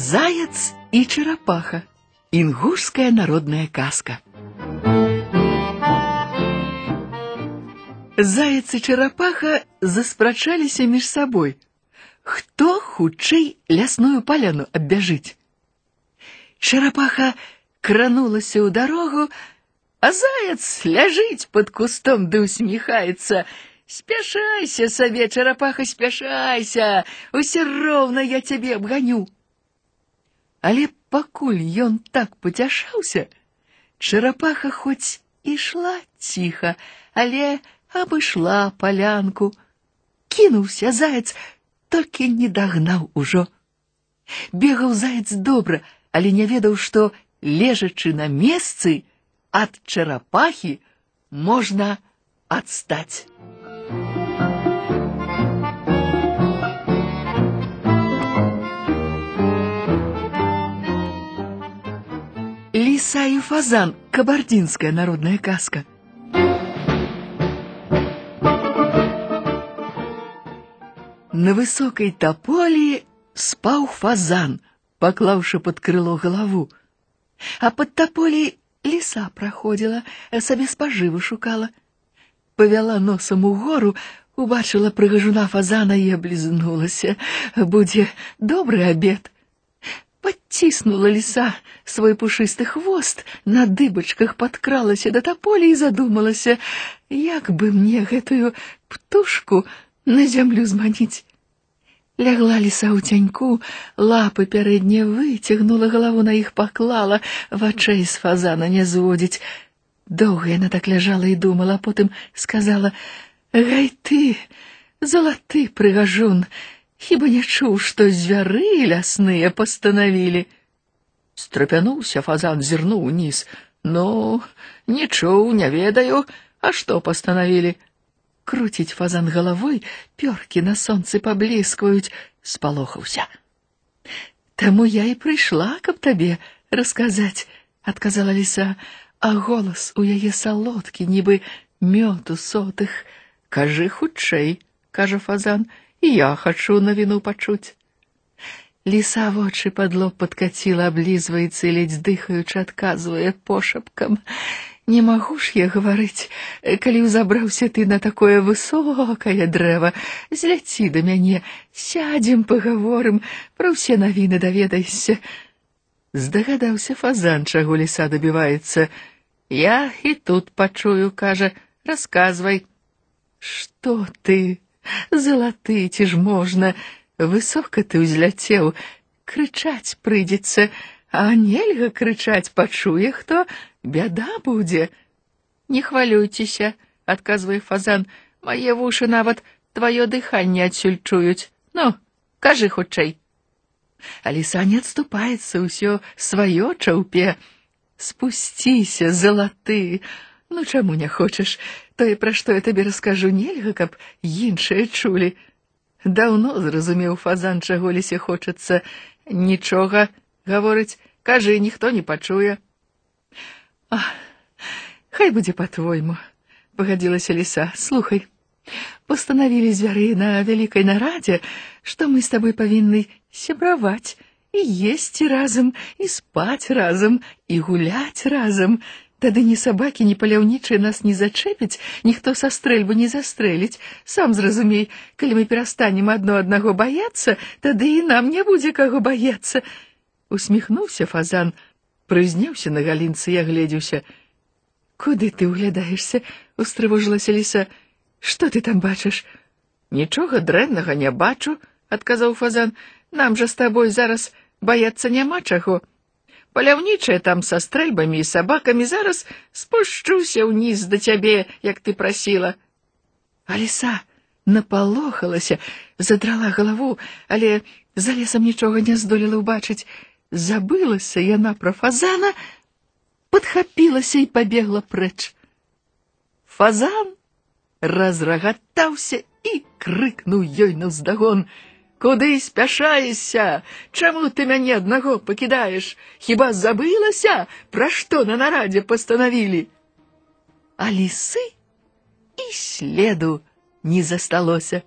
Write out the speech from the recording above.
Заяц и черепаха. Ингушская народная казка. Заяц и черепаха заспрачаліся між собой. Хто хутчэй лясную паляну аббяжыць? Черепаха кранулася ў дарогу, а заяц ляжыць под кустом да усміхаецца. Спяшайся сабе, черепаха, спяшайся, усе роўна я цябе абганю. Але пакуль ён так пацяшаўся, чарапаха хоць ішла ціха, але абышла палянку. Кінуўся заяц, толькі не дагнаў ужо. Бегаў заяц добра, але не ведаў, што, лежачы на месцы, ад чарапахі можна адстаць. «Лиса и фазан» — кабардинская народная сказка. На высокой тополі спаў фазан, паклаўшы под крыло галаву. А под тополей лиса проходила, сабе спажыву шукала. Павяла носом угору, убачила прыгажуна фазана и облизнулася. Будзе добрый обед. Подтиснула лиса свой пушисты хвост, на дыбачках подкралася до тополя и задумалась, як бы мне гэтую птушку на землю зманіць. Лягла лиса ў цяньку, лапы пярэднія выцягнула, галаву на іх паклала, вачэй з фазана не зводзіць. Доўга яна так ляжала і думала, а потым сказала: « Гай ты, залаты прыгажун, Хіба не чуў, што звяры лясныя пастанавілі. Страпянуўся фазан, зірнуў уніз. Ну, не чуў, не ведаю, а што пастанавілі. Круціць фазан галавой, пёркі на сонцы пабліскваюць, спалохаўся. Таму я і прыйшла, каб табе расказаць, адказала ліса, а голас у яе салодкі, нібы мёд у сотых. Кажы хутчэй, кажа фазан, я хочу навіну пачуць. Ліса вочы пад лоб падкаціла, аблізваецца і ледзь дыхаючы адказвае пошапкам. Не магу ж я гаварыць, калі ўзабраўся ты на такое высокае дрэва, зляці да мяне, сядзем, пагаворым, пра ўсе навіны даведайся. Здагадаўся фазан, чаго ліса дабіваецца. Я і тут пачую, кажа, расказвай. Што ты? Залаты, ці ж можна, высока ты ўзляцеў, крычаць прыйдзецца, а нельга крычаць, пачуе хто, бяда будзе. Не хвалюйцеся, адказвае фазан, мае вушы нават тваё дыханне адсюль чуюць. Ну, кажы хутчэй. А ліса не адступаецца ўсё сваё чаўпе. Спусціся, залаты, ну чаму не хочаш? Тое, пра што я табе раскажу, нельга, каб іншыя чулі. Даўно зразумеў фазан, чаго лісе хочацца. Нічога, гаворыць, кажы, ніхто не пачуе. Ах, хай будзе по-твойму, пагадзілася ліса. Слухай, пастанавілі звяры на вялікай нарадзе, што мы з табой павінны сябраваць і есці разам, і спаць разам, і гуляць разам. Тады ні сабакі, ні паляўнічыя нас не зачэпяць, ніхто са стрэльбы не застрэліць. Сам зразумей, калі мы перастанем адно аднаго баяцца, тады і нам не будзе каго баяцца. Усміхнуўся фазан, прызняўся на галінцы і агледзеўся. Куды ты ўглядаешся? устрывожылася ліса. Што ты там бачыш? Нічога дрэннага не бачу, адказаў фазан. Нам жа з табой зараз баяцца няма чаго. Паляўнічая там са стрэльбамі і сабакамі зараз спушчуся ўніз да цябе, як ты прасіла. А ліса напалохалася, задрала галаву, але за лесам нічога не здолела ўбачыць. Забылася яна пра фазана, падхапілася і пабегла прэч. Фазан разрагатаўся і крыкнуў ёй наўздагон. Куды спяшаешся? Чаму ты мяне аднаго пакідаеш? Хіба забылася, пра што на нарадзе пастанавілі? А лісы і следу не засталося.